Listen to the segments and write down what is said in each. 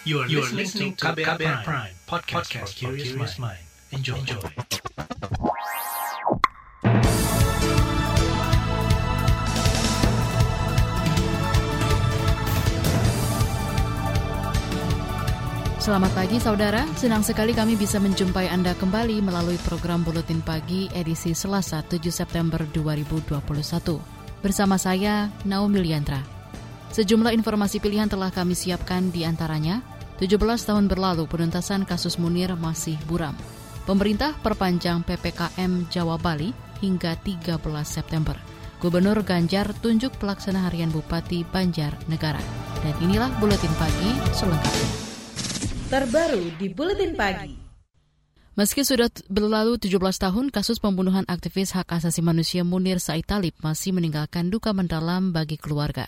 You are, you are listening to KBR, KBR Prime, Prime podcast, podcast for curious mind. Enjoy. Enjoy. Selamat pagi saudara, senang sekali kami bisa menjumpai Anda kembali melalui program Buletin Pagi edisi Selasa 7 September 2021. Bersama saya, Naomi Liandra. Sejumlah informasi pilihan telah kami siapkan di antaranya, 17 tahun berlalu penuntasan kasus Munir masih buram. Pemerintah perpanjang PPKM Jawa Bali hingga 13 September. Gubernur Ganjar tunjuk pelaksana harian Bupati Banjar Negara. Dan inilah Buletin Pagi selengkapnya terbaru di Buletin Pagi. Meski sudah berlalu 17 tahun, kasus pembunuhan aktivis hak asasi manusia Munir Said Talib masih meninggalkan duka mendalam bagi keluarga.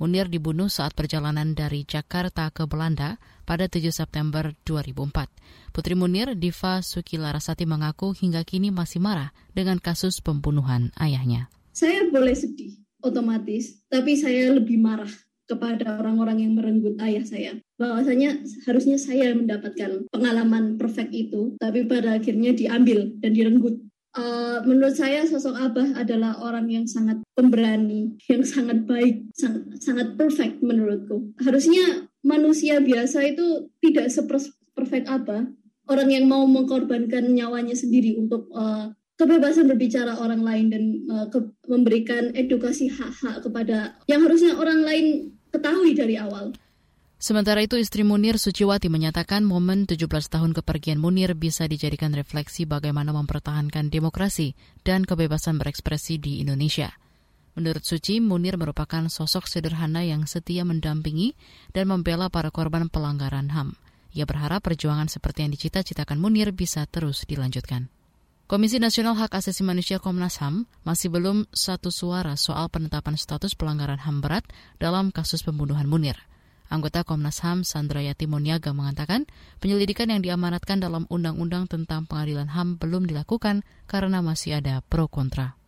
Munir dibunuh saat perjalanan dari Jakarta ke Belanda pada 7 September 2004. Putri Munir, Diva Sukilarasati mengaku hingga kini masih marah dengan kasus pembunuhan ayahnya. Saya boleh sedih, otomatis, tapi saya lebih marah kepada orang-orang yang merenggut ayah saya. Bahwasanya harusnya saya mendapatkan pengalaman perfect itu, tapi pada akhirnya diambil dan direnggut. Uh, menurut saya sosok Abah adalah orang yang sangat pemberani, yang sangat baik, sangat, sangat perfect menurutku. Harusnya manusia biasa itu tidak seperfect Abah. Orang yang mau mengorbankan nyawanya sendiri untuk uh, kebebasan berbicara orang lain dan uh, ke, memberikan edukasi hak-hak kepada yang harusnya orang lain ketahui dari awal. Sementara itu istri Munir Suciwati menyatakan momen 17 tahun kepergian Munir bisa dijadikan refleksi bagaimana mempertahankan demokrasi dan kebebasan berekspresi di Indonesia. Menurut Suci, Munir merupakan sosok sederhana yang setia mendampingi dan membela para korban pelanggaran HAM. Ia berharap perjuangan seperti yang dicita-citakan Munir bisa terus dilanjutkan. Komisi Nasional Hak Asasi Manusia Komnas HAM masih belum satu suara soal penetapan status pelanggaran HAM berat dalam kasus pembunuhan Munir. Anggota Komnas HAM Sandra Yati Moniaga mengatakan penyelidikan yang diamanatkan dalam Undang-Undang tentang Pengadilan HAM belum dilakukan karena masih ada pro kontra.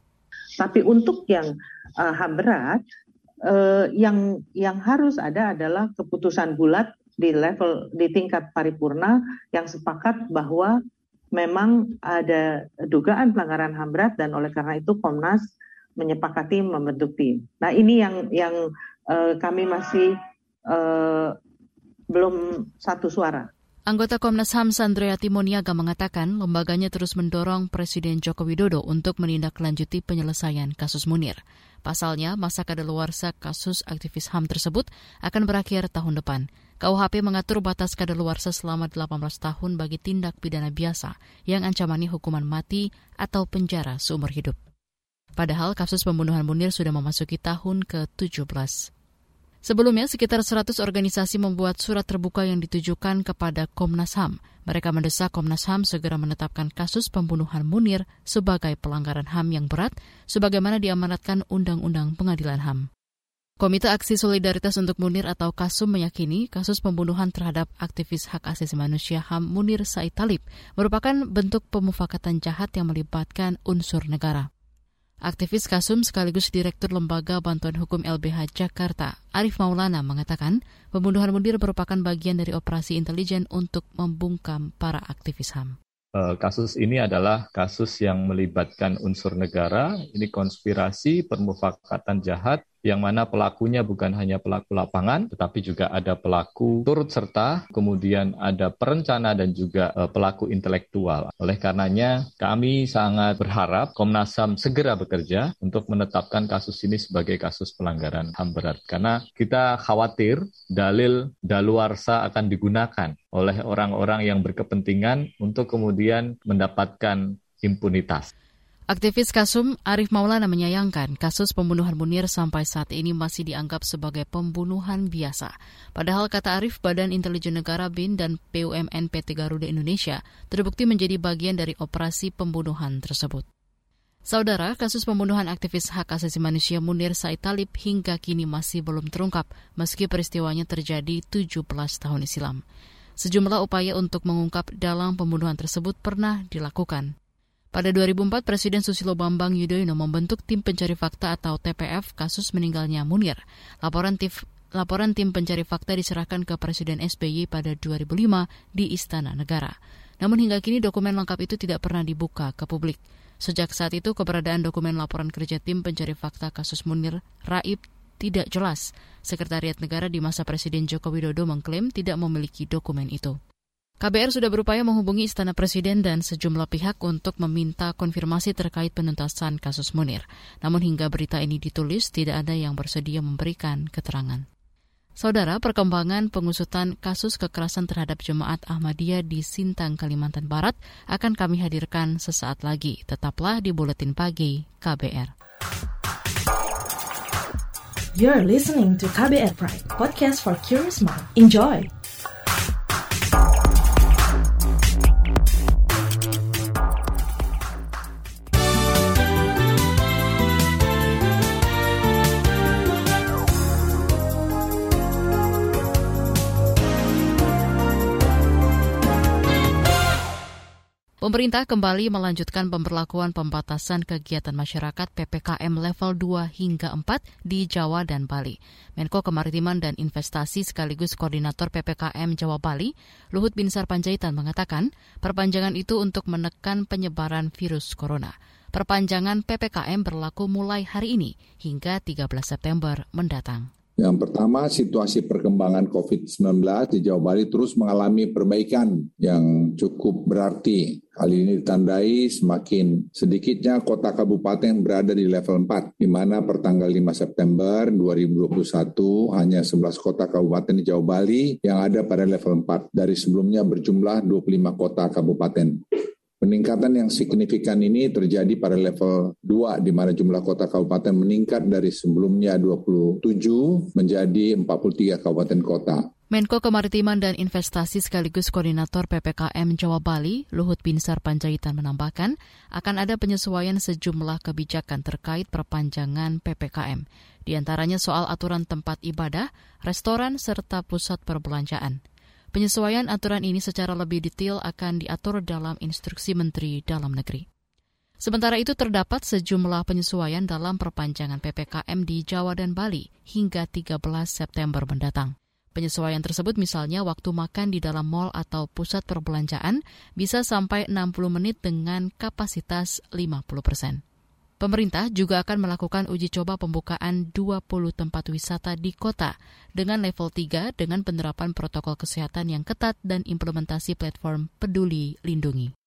Tapi untuk yang uh, HAM berat, uh, yang yang harus ada adalah keputusan bulat di level di tingkat paripurna yang sepakat bahwa memang ada dugaan pelanggaran HAM berat dan oleh karena itu Komnas menyepakati membentuk tim. Nah ini yang yang uh, kami masih uh, belum satu suara. Anggota Komnas HAM Sandrea Timoniaga mengatakan lembaganya terus mendorong Presiden Joko Widodo untuk menindaklanjuti penyelesaian kasus Munir. Pasalnya, masa kadaluarsa kasus aktivis HAM tersebut akan berakhir tahun depan. KUHP mengatur batas kadaluarsa selama 18 tahun bagi tindak pidana biasa yang ancamannya hukuman mati atau penjara seumur hidup. Padahal kasus pembunuhan Munir sudah memasuki tahun ke-17. Sebelumnya, sekitar 100 organisasi membuat surat terbuka yang ditujukan kepada Komnas HAM. Mereka mendesak Komnas HAM segera menetapkan kasus pembunuhan Munir sebagai pelanggaran HAM yang berat, sebagaimana diamanatkan Undang-Undang Pengadilan HAM. Komite Aksi Solidaritas untuk Munir atau KASUM meyakini kasus pembunuhan terhadap aktivis hak asasi manusia HAM Munir Said Talib merupakan bentuk pemufakatan jahat yang melibatkan unsur negara. Aktivis Kasum sekaligus Direktur Lembaga Bantuan Hukum LBH Jakarta, Arif Maulana mengatakan pembunuhan Munir merupakan bagian dari operasi intelijen untuk membungkam para aktivis HAM. Eh, kasus ini adalah kasus yang melibatkan unsur negara, ini konspirasi, permufakatan jahat, yang mana pelakunya bukan hanya pelaku lapangan, tetapi juga ada pelaku turut serta, kemudian ada perencana dan juga uh, pelaku intelektual. Oleh karenanya, kami sangat berharap Komnas HAM segera bekerja untuk menetapkan kasus ini sebagai kasus pelanggaran HAM berat. Karena kita khawatir dalil daluarsa akan digunakan oleh orang-orang yang berkepentingan untuk kemudian mendapatkan impunitas. Aktivis Kasum Arif Maulana menyayangkan kasus pembunuhan Munir sampai saat ini masih dianggap sebagai pembunuhan biasa. Padahal kata Arif, Badan Intelijen Negara BIN dan BUMN PT Garuda Indonesia terbukti menjadi bagian dari operasi pembunuhan tersebut. Saudara, kasus pembunuhan aktivis hak asasi manusia Munir Said Talib hingga kini masih belum terungkap meski peristiwanya terjadi 17 tahun silam. Sejumlah upaya untuk mengungkap dalam pembunuhan tersebut pernah dilakukan. Pada 2004, Presiden Susilo Bambang Yudhoyono membentuk tim pencari fakta atau TPF kasus meninggalnya Munir. Laporan tim laporan tim pencari fakta diserahkan ke Presiden SBY pada 2005 di Istana Negara. Namun hingga kini dokumen lengkap itu tidak pernah dibuka ke publik. Sejak saat itu, keberadaan dokumen laporan kerja tim pencari fakta kasus Munir Raib tidak jelas. Sekretariat Negara di masa Presiden Joko Widodo mengklaim tidak memiliki dokumen itu. KBR sudah berupaya menghubungi Istana Presiden dan sejumlah pihak untuk meminta konfirmasi terkait penuntasan kasus Munir. Namun hingga berita ini ditulis, tidak ada yang bersedia memberikan keterangan. Saudara, perkembangan pengusutan kasus kekerasan terhadap jemaat Ahmadiyah di Sintang, Kalimantan Barat akan kami hadirkan sesaat lagi. Tetaplah di Buletin Pagi KBR. You're listening to KBR Pride, podcast for curious mind. Enjoy! Pemerintah kembali melanjutkan pemberlakuan pembatasan kegiatan masyarakat PPKM level 2 hingga 4 di Jawa dan Bali. Menko Kemaritiman dan Investasi sekaligus Koordinator PPKM Jawa Bali, Luhut Binsar Panjaitan mengatakan, perpanjangan itu untuk menekan penyebaran virus corona. Perpanjangan PPKM berlaku mulai hari ini hingga 13 September mendatang. Yang pertama, situasi perkembangan COVID-19 di Jawa Bali terus mengalami perbaikan yang cukup berarti. Hal ini ditandai semakin sedikitnya kota kabupaten berada di level 4, di mana pertanggal 5 September 2021 hanya 11 kota kabupaten di Jawa Bali yang ada pada level 4, dari sebelumnya berjumlah 25 kota kabupaten. Peningkatan yang signifikan ini terjadi pada level 2 di mana jumlah kota kabupaten meningkat dari sebelumnya 27 menjadi 43 kabupaten kota. Menko Kemaritiman dan Investasi sekaligus Koordinator PPKM Jawa Bali, Luhut Binsar Panjaitan menambahkan, akan ada penyesuaian sejumlah kebijakan terkait perpanjangan PPKM, di antaranya soal aturan tempat ibadah, restoran, serta pusat perbelanjaan. Penyesuaian aturan ini secara lebih detail akan diatur dalam instruksi Menteri Dalam Negeri. Sementara itu terdapat sejumlah penyesuaian dalam perpanjangan PPKM di Jawa dan Bali hingga 13 September mendatang. Penyesuaian tersebut misalnya waktu makan di dalam mal atau pusat perbelanjaan bisa sampai 60 menit dengan kapasitas 50 persen. Pemerintah juga akan melakukan uji coba pembukaan 20 tempat wisata di kota dengan level 3 dengan penerapan protokol kesehatan yang ketat dan implementasi platform peduli lindungi.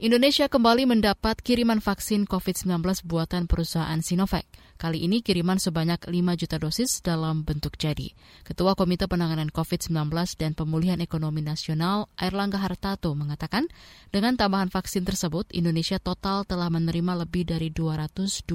Indonesia kembali mendapat kiriman vaksin COVID-19 buatan perusahaan Sinovac. Kali ini kiriman sebanyak 5 juta dosis dalam bentuk jadi. Ketua Komite Penanganan COVID-19 dan Pemulihan Ekonomi Nasional Airlangga Hartato mengatakan, dengan tambahan vaksin tersebut, Indonesia total telah menerima lebih dari 225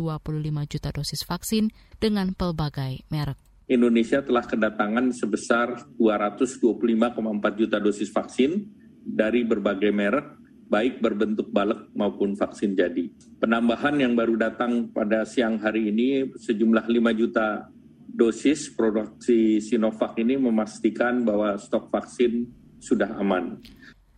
juta dosis vaksin dengan pelbagai merek. Indonesia telah kedatangan sebesar 225,4 juta dosis vaksin dari berbagai merek baik berbentuk balek maupun vaksin jadi. Penambahan yang baru datang pada siang hari ini sejumlah 5 juta dosis produksi Sinovac ini memastikan bahwa stok vaksin sudah aman.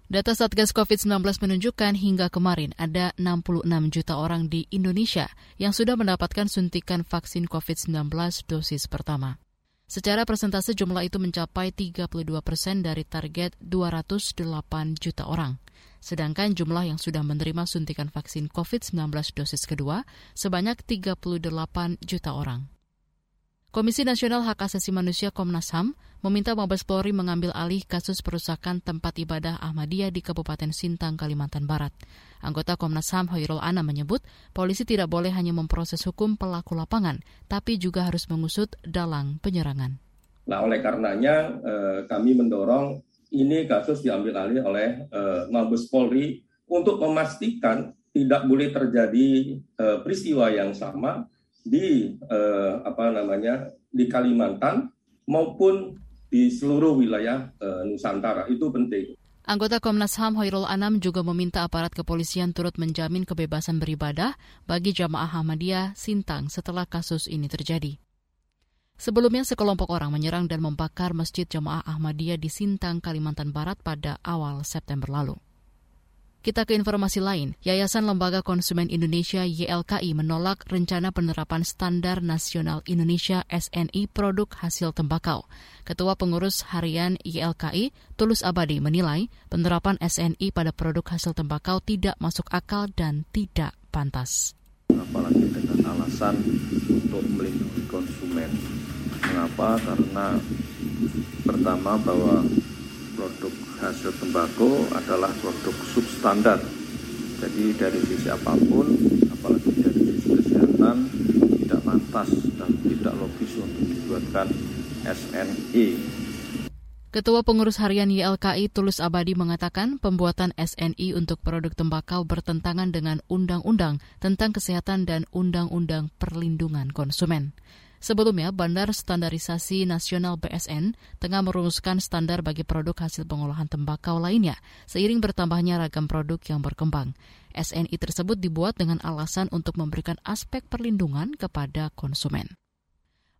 Data Satgas COVID-19 menunjukkan hingga kemarin ada 66 juta orang di Indonesia yang sudah mendapatkan suntikan vaksin COVID-19 dosis pertama. Secara persentase jumlah itu mencapai 32 persen dari target 208 juta orang. Sedangkan jumlah yang sudah menerima suntikan vaksin COVID-19 dosis kedua sebanyak 38 juta orang. Komisi Nasional Hak Asasi Manusia Komnas HAM meminta Mabes Polri mengambil alih kasus perusakan tempat ibadah Ahmadiyah di Kabupaten Sintang, Kalimantan Barat. Anggota Komnas HAM Hoirul Ana menyebut, polisi tidak boleh hanya memproses hukum pelaku lapangan, tapi juga harus mengusut dalang penyerangan. Nah, oleh karenanya eh, kami mendorong ini kasus diambil alih oleh uh, Mabes Polri untuk memastikan tidak boleh terjadi uh, peristiwa yang sama di uh, apa namanya di Kalimantan maupun di seluruh wilayah uh, Nusantara itu penting. Anggota Komnas HAM Hoirul Anam juga meminta aparat kepolisian turut menjamin kebebasan beribadah bagi jamaah Ahmadiyah Sintang setelah kasus ini terjadi. Sebelumnya sekelompok orang menyerang dan membakar Masjid Jamaah Ahmadiyah di Sintang, Kalimantan Barat pada awal September lalu. Kita ke informasi lain. Yayasan Lembaga Konsumen Indonesia YLKI menolak rencana penerapan Standar Nasional Indonesia SNI produk hasil tembakau. Ketua Pengurus Harian YLKI, Tulus Abadi, menilai penerapan SNI pada produk hasil tembakau tidak masuk akal dan tidak pantas. Apalagi alasan untuk melindungi konsumen. Mengapa? Karena pertama bahwa produk hasil tembakau adalah produk substandar. Jadi dari sisi apa pun, apalagi dari sisi kesehatan, tidak pantas dan tidak logis untuk dibuatkan SNI. Ketua Pengurus Harian YLKI Tulus Abadi mengatakan pembuatan SNI untuk produk tembakau bertentangan dengan Undang-Undang tentang Kesehatan dan Undang-Undang Perlindungan Konsumen. Sebelumnya, Bandar Standarisasi Nasional BSN tengah merumuskan standar bagi produk hasil pengolahan tembakau lainnya, seiring bertambahnya ragam produk yang berkembang. SNI tersebut dibuat dengan alasan untuk memberikan aspek perlindungan kepada konsumen.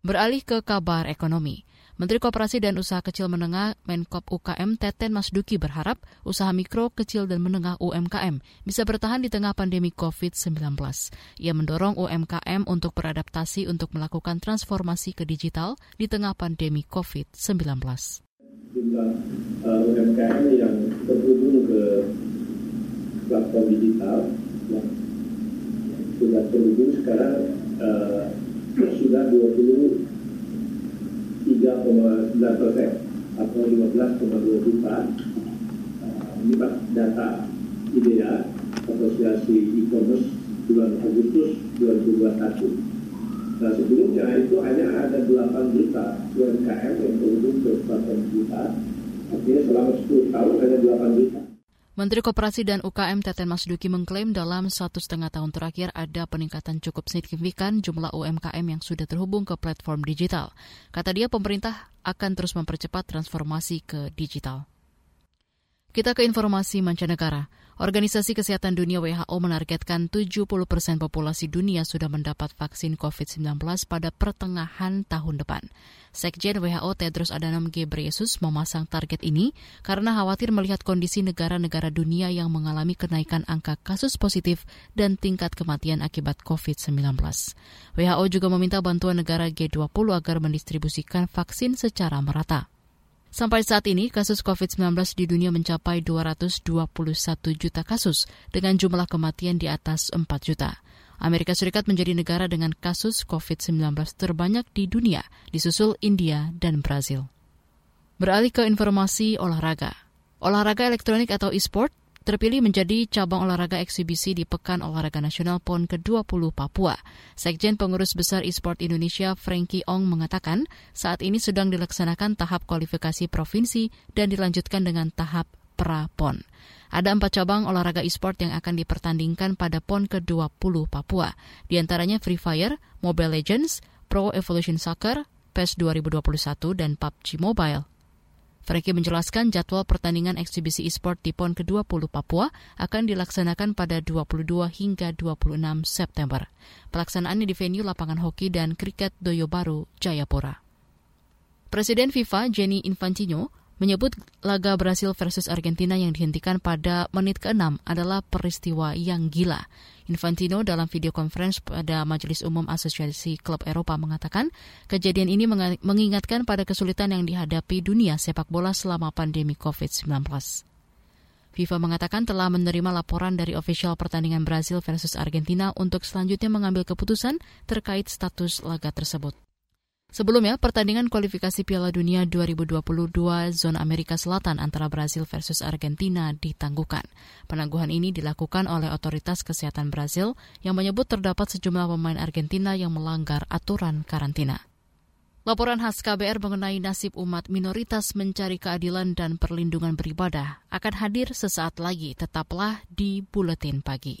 Beralih ke kabar ekonomi. Menteri Koperasi dan Usaha Kecil Menengah Menkop UKM Teten Masduki berharap usaha mikro, kecil, dan menengah UMKM bisa bertahan di tengah pandemi COVID-19. Ia mendorong UMKM untuk beradaptasi untuk melakukan transformasi ke digital di tengah pandemi COVID-19. Jumlah uh, UMKM yang terhubung ke platform digital yang sudah terhubung sekarang uh, sudah 20 3,9 persen atau 15,2 juta. Uh, ini data IDEA, Asosiasi E-Commerce bulan Agustus 2021. Nah sebelumnya itu hanya ada 8 juta UMKM yang terhubung ke platform kita. Artinya selama 10 tahun hanya 8 juta. Menteri Koperasi dan UKM Teten Masduki mengklaim dalam satu setengah tahun terakhir ada peningkatan cukup signifikan jumlah UMKM yang sudah terhubung ke platform digital. Kata dia, pemerintah akan terus mempercepat transformasi ke digital. Kita ke informasi mancanegara. Organisasi Kesehatan Dunia WHO menargetkan 70 persen populasi dunia sudah mendapat vaksin COVID-19 pada pertengahan tahun depan. Sekjen WHO Tedros Adhanom Ghebreyesus memasang target ini karena khawatir melihat kondisi negara-negara dunia yang mengalami kenaikan angka kasus positif dan tingkat kematian akibat COVID-19. WHO juga meminta bantuan negara G20 agar mendistribusikan vaksin secara merata. Sampai saat ini, kasus COVID-19 di dunia mencapai 221 juta kasus dengan jumlah kematian di atas 4 juta. Amerika Serikat menjadi negara dengan kasus COVID-19 terbanyak di dunia, disusul India dan Brazil. Beralih ke informasi olahraga. Olahraga elektronik atau e-sport terpilih menjadi cabang olahraga eksibisi di Pekan Olahraga Nasional PON ke-20 Papua. Sekjen Pengurus Besar Esport Indonesia Frankie Ong mengatakan saat ini sedang dilaksanakan tahap kualifikasi provinsi dan dilanjutkan dengan tahap pra-PON. Ada empat cabang olahraga e-sport yang akan dipertandingkan pada PON ke-20 Papua, di antaranya Free Fire, Mobile Legends, Pro Evolution Soccer, PES 2021, dan PUBG Mobile. Frankie menjelaskan jadwal pertandingan eksibisi e-sport di PON ke-20 Papua akan dilaksanakan pada 22 hingga 26 September. Pelaksanaannya di venue lapangan hoki dan kriket Doyo Baru, Jayapura. Presiden FIFA Jenny Infantino menyebut laga Brasil versus Argentina yang dihentikan pada menit ke-6 adalah peristiwa yang gila. Infantino dalam video conference pada Majelis Umum Asosiasi Klub Eropa mengatakan kejadian ini mengingatkan pada kesulitan yang dihadapi dunia sepak bola selama pandemi COVID-19. FIFA mengatakan telah menerima laporan dari ofisial pertandingan Brasil versus Argentina untuk selanjutnya mengambil keputusan terkait status laga tersebut. Sebelumnya, pertandingan kualifikasi Piala Dunia 2022 zona Amerika Selatan antara Brasil versus Argentina ditangguhkan. Penangguhan ini dilakukan oleh otoritas kesehatan Brasil yang menyebut terdapat sejumlah pemain Argentina yang melanggar aturan karantina. Laporan khas KBR mengenai nasib umat minoritas mencari keadilan dan perlindungan beribadah akan hadir sesaat lagi. Tetaplah di Buletin Pagi.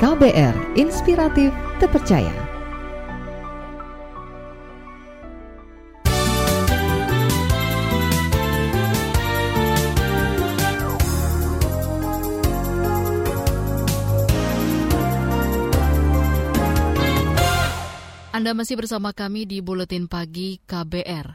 KBR Inspiratif Terpercaya. Anda masih bersama kami di Buletin Pagi KBR.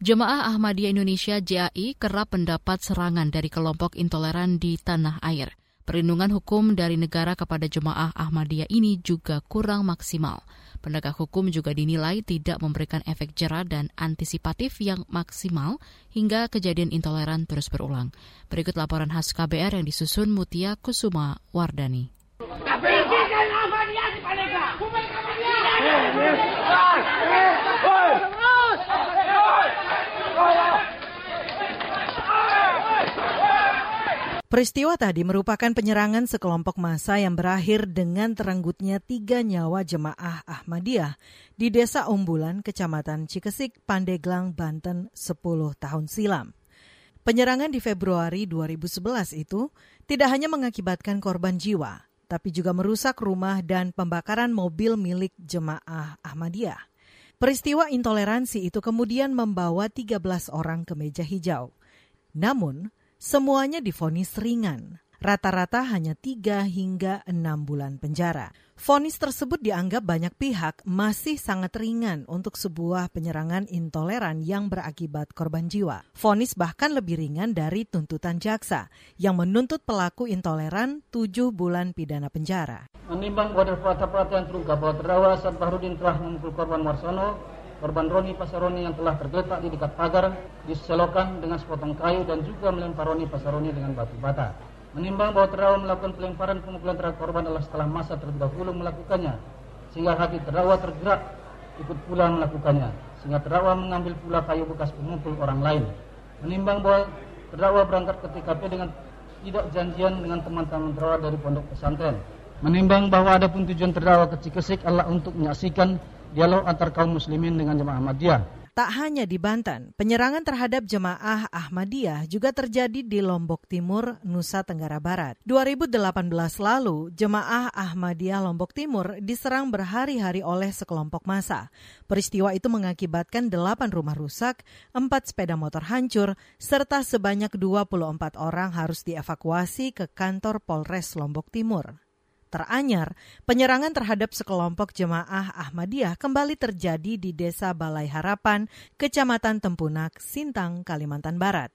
Jemaah Ahmadiyah Indonesia JAI kerap mendapat serangan dari kelompok intoleran di tanah air. Perlindungan hukum dari negara kepada jemaah Ahmadiyah ini juga kurang maksimal. Penegak hukum juga dinilai tidak memberikan efek jerah dan antisipatif yang maksimal hingga kejadian intoleran terus berulang. Berikut laporan khas KBR yang disusun Mutia Kusuma Wardani. Peristiwa tadi merupakan penyerangan sekelompok massa yang berakhir dengan terenggutnya tiga nyawa jemaah Ahmadiyah di Desa Umbulan, Kecamatan Cikesik, Pandeglang, Banten 10 tahun silam. Penyerangan di Februari 2011 itu tidak hanya mengakibatkan korban jiwa, tapi juga merusak rumah dan pembakaran mobil milik jemaah Ahmadiyah. Peristiwa intoleransi itu kemudian membawa 13 orang ke meja hijau. Namun, Semuanya difonis ringan, rata-rata hanya tiga hingga enam bulan penjara. Fonis tersebut dianggap banyak pihak masih sangat ringan untuk sebuah penyerangan intoleran yang berakibat korban jiwa. Fonis bahkan lebih ringan dari tuntutan jaksa yang menuntut pelaku intoleran tujuh bulan pidana penjara. Menimbang bahwa fakta-fakta yang terungkap bahwa terdakwa Saat Bahrudin telah memukul korban Marsono korban Roni Pasaroni yang telah tergeletak di dekat pagar diselokan dengan sepotong kayu dan juga melempar Roni Pasaroni dengan batu bata. Menimbang bahwa terdakwa melakukan pelemparan pemukulan terhadap korban adalah setelah masa terlebih dahulu melakukannya, sehingga hati terdakwa tergerak ikut pula melakukannya, sehingga terdakwa mengambil pula kayu bekas pemukul orang lain. Menimbang bahwa terdakwa berangkat ke TKP dengan tidak janjian dengan teman-teman terdakwa dari pondok pesantren. Menimbang bahwa ada pun tujuan terdakwa ke Cikesik adalah untuk menyaksikan dialog antar kaum muslimin dengan jemaah Ahmadiyah. Tak hanya di Banten, penyerangan terhadap jemaah Ahmadiyah juga terjadi di Lombok Timur, Nusa Tenggara Barat. 2018 lalu, jemaah Ahmadiyah Lombok Timur diserang berhari-hari oleh sekelompok massa. Peristiwa itu mengakibatkan 8 rumah rusak, 4 sepeda motor hancur, serta sebanyak 24 orang harus dievakuasi ke kantor Polres Lombok Timur. Teranyar, penyerangan terhadap sekelompok jemaah Ahmadiyah kembali terjadi di Desa Balai Harapan, Kecamatan Tempunak, Sintang, Kalimantan Barat.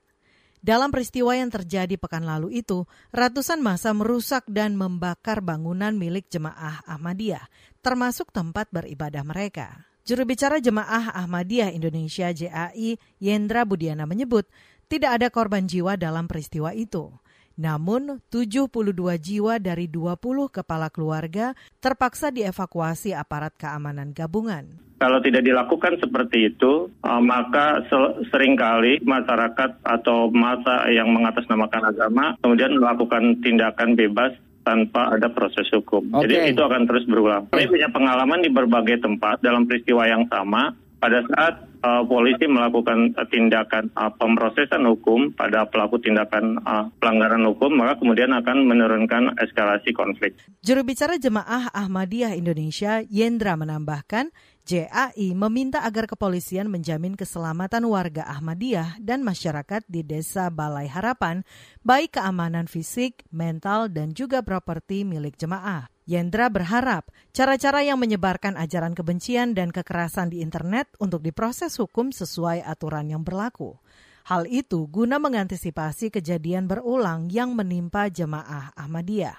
Dalam peristiwa yang terjadi pekan lalu itu, ratusan masa merusak dan membakar bangunan milik jemaah Ahmadiyah, termasuk tempat beribadah mereka. Juru bicara Jemaah Ahmadiyah Indonesia JAI, Yendra Budiana menyebut, tidak ada korban jiwa dalam peristiwa itu. Namun, 72 jiwa dari 20 kepala keluarga terpaksa dievakuasi aparat keamanan gabungan. Kalau tidak dilakukan seperti itu, eh, maka sering kali masyarakat atau masa yang mengatasnamakan agama kemudian melakukan tindakan bebas tanpa ada proses hukum. Okay. Jadi itu akan terus berulang. Kami punya pengalaman di berbagai tempat dalam peristiwa yang sama pada saat uh, polisi melakukan tindakan uh, pemrosesan hukum pada pelaku tindakan uh, pelanggaran hukum, maka kemudian akan menurunkan eskalasi konflik. Juru bicara Jemaah Ahmadiyah Indonesia, Yendra menambahkan, JAI meminta agar kepolisian menjamin keselamatan warga Ahmadiyah dan masyarakat di Desa Balai Harapan, baik keamanan fisik, mental, dan juga properti milik jemaah. Yendra berharap cara-cara yang menyebarkan ajaran kebencian dan kekerasan di internet untuk diproses hukum sesuai aturan yang berlaku. Hal itu guna mengantisipasi kejadian berulang yang menimpa jemaah Ahmadiyah.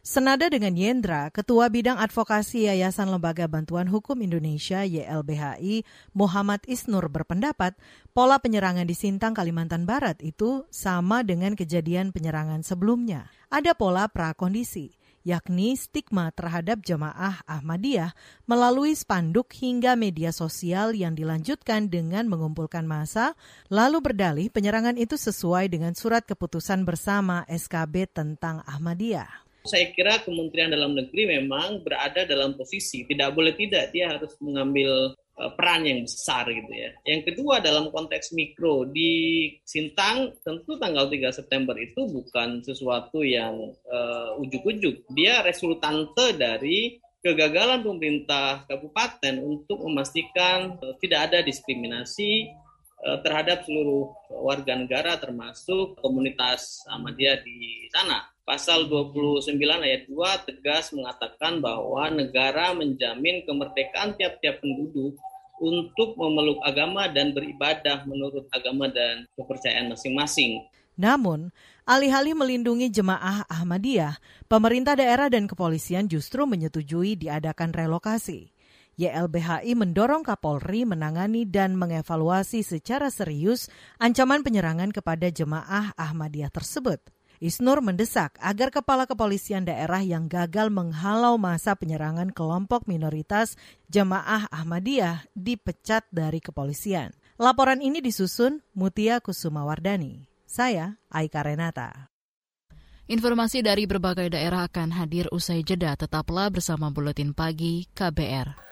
Senada dengan Yendra, Ketua Bidang Advokasi Yayasan Lembaga Bantuan Hukum Indonesia YLBHI Muhammad Isnur berpendapat pola penyerangan di Sintang Kalimantan Barat itu sama dengan kejadian penyerangan sebelumnya. Ada pola prakondisi, yakni stigma terhadap jemaah Ahmadiyah melalui spanduk hingga media sosial yang dilanjutkan dengan mengumpulkan massa, lalu berdalih penyerangan itu sesuai dengan surat keputusan bersama SKB tentang Ahmadiyah. Saya kira Kementerian Dalam Negeri memang berada dalam posisi tidak boleh tidak dia harus mengambil peran yang besar gitu ya. Yang kedua dalam konteks mikro di Sintang tentu tanggal 3 September itu bukan sesuatu yang uh, ujuk-ujuk. Dia resultante dari kegagalan pemerintah kabupaten untuk memastikan uh, tidak ada diskriminasi terhadap seluruh warga negara termasuk komunitas Ahmadiyah di sana. Pasal 29 ayat 2 tegas mengatakan bahwa negara menjamin kemerdekaan tiap-tiap penduduk untuk memeluk agama dan beribadah menurut agama dan kepercayaan masing-masing. Namun, alih-alih melindungi jemaah Ahmadiyah, pemerintah daerah dan kepolisian justru menyetujui diadakan relokasi. YLBHI mendorong Kapolri menangani dan mengevaluasi secara serius ancaman penyerangan kepada jemaah Ahmadiyah tersebut. Isnur mendesak agar kepala kepolisian daerah yang gagal menghalau masa penyerangan kelompok minoritas jemaah Ahmadiyah dipecat dari kepolisian. Laporan ini disusun Mutia Kusumawardani. Saya Aika Renata. Informasi dari berbagai daerah akan hadir usai jeda. Tetaplah bersama Buletin Pagi KBR.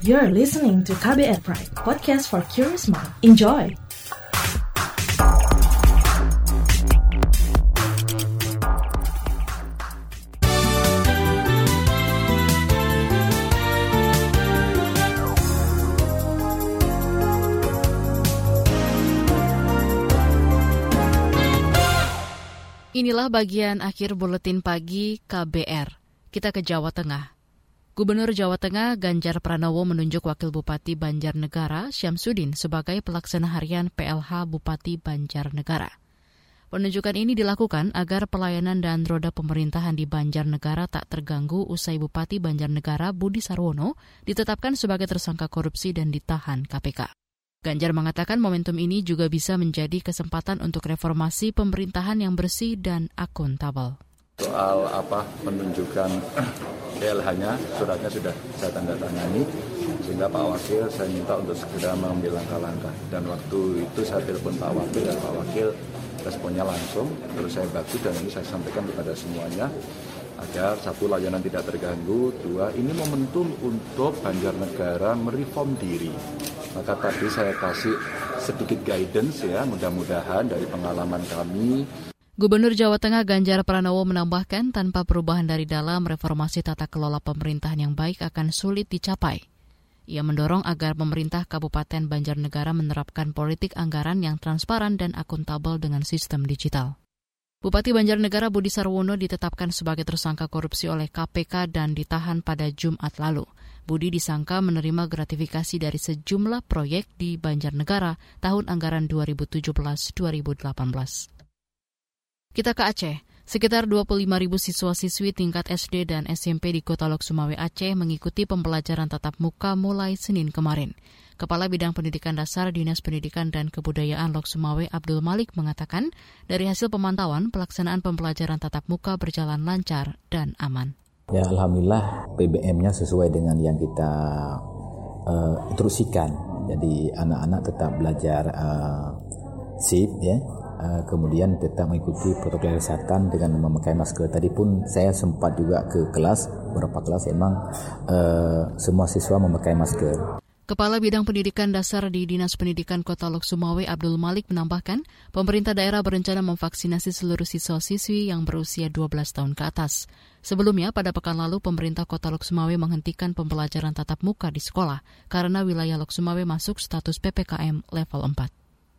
You're listening to KBR Pride, podcast for curious mind. Enjoy! Inilah bagian akhir buletin pagi KBR. Kita ke Jawa Tengah. Gubernur Jawa Tengah Ganjar Pranowo menunjuk Wakil Bupati Banjarnegara Syamsuddin sebagai pelaksana harian PLH Bupati Banjarnegara. Penunjukan ini dilakukan agar pelayanan dan roda pemerintahan di Banjarnegara tak terganggu usai Bupati Banjarnegara Budi Sarwono ditetapkan sebagai tersangka korupsi dan ditahan KPK. Ganjar mengatakan momentum ini juga bisa menjadi kesempatan untuk reformasi pemerintahan yang bersih dan akuntabel. Soal apa penunjukan PLH-nya, suratnya sudah saya tanda tangani, sehingga Pak Wakil saya minta untuk segera mengambil langkah-langkah. Dan waktu itu saya telepon Pak Wakil dan Pak Wakil responnya langsung, terus saya bantu dan ini saya sampaikan kepada semuanya agar satu layanan tidak terganggu, dua ini momentum untuk Banjarnegara mereform diri maka tadi saya kasih sedikit guidance ya, mudah-mudahan dari pengalaman kami. Gubernur Jawa Tengah Ganjar Pranowo menambahkan tanpa perubahan dari dalam reformasi tata kelola pemerintahan yang baik akan sulit dicapai. Ia mendorong agar pemerintah Kabupaten Banjarnegara menerapkan politik anggaran yang transparan dan akuntabel dengan sistem digital. Bupati Banjarnegara Budi Sarwono ditetapkan sebagai tersangka korupsi oleh KPK dan ditahan pada Jumat lalu. Budi disangka menerima gratifikasi dari sejumlah proyek di Banjarnegara tahun anggaran 2017-2018. Kita ke Aceh. Sekitar 25 ribu siswa-siswi tingkat SD dan SMP di Kota Lok Sumawe Aceh mengikuti pembelajaran tatap muka mulai Senin kemarin. Kepala Bidang Pendidikan Dasar Dinas Pendidikan dan Kebudayaan Lok Sumawe Abdul Malik mengatakan, dari hasil pemantauan pelaksanaan pembelajaran tatap muka berjalan lancar dan aman. Ya alhamdulillah PBM-nya sesuai dengan yang kita uh, instruksikan. Jadi anak-anak tetap belajar uh, SIP ya. Uh, kemudian tetap mengikuti protokol kesehatan dengan memakai masker. Tadi pun saya sempat juga ke kelas, beberapa kelas emang uh, semua siswa memakai masker. Kepala Bidang Pendidikan Dasar di Dinas Pendidikan Kota Lok Sumawe Abdul Malik menambahkan, pemerintah daerah berencana memvaksinasi seluruh siswa-siswi yang berusia 12 tahun ke atas. Sebelumnya, pada pekan lalu, pemerintah Kota Lok Sumawe menghentikan pembelajaran tatap muka di sekolah karena wilayah Lok Sumawe masuk status PPKM level 4.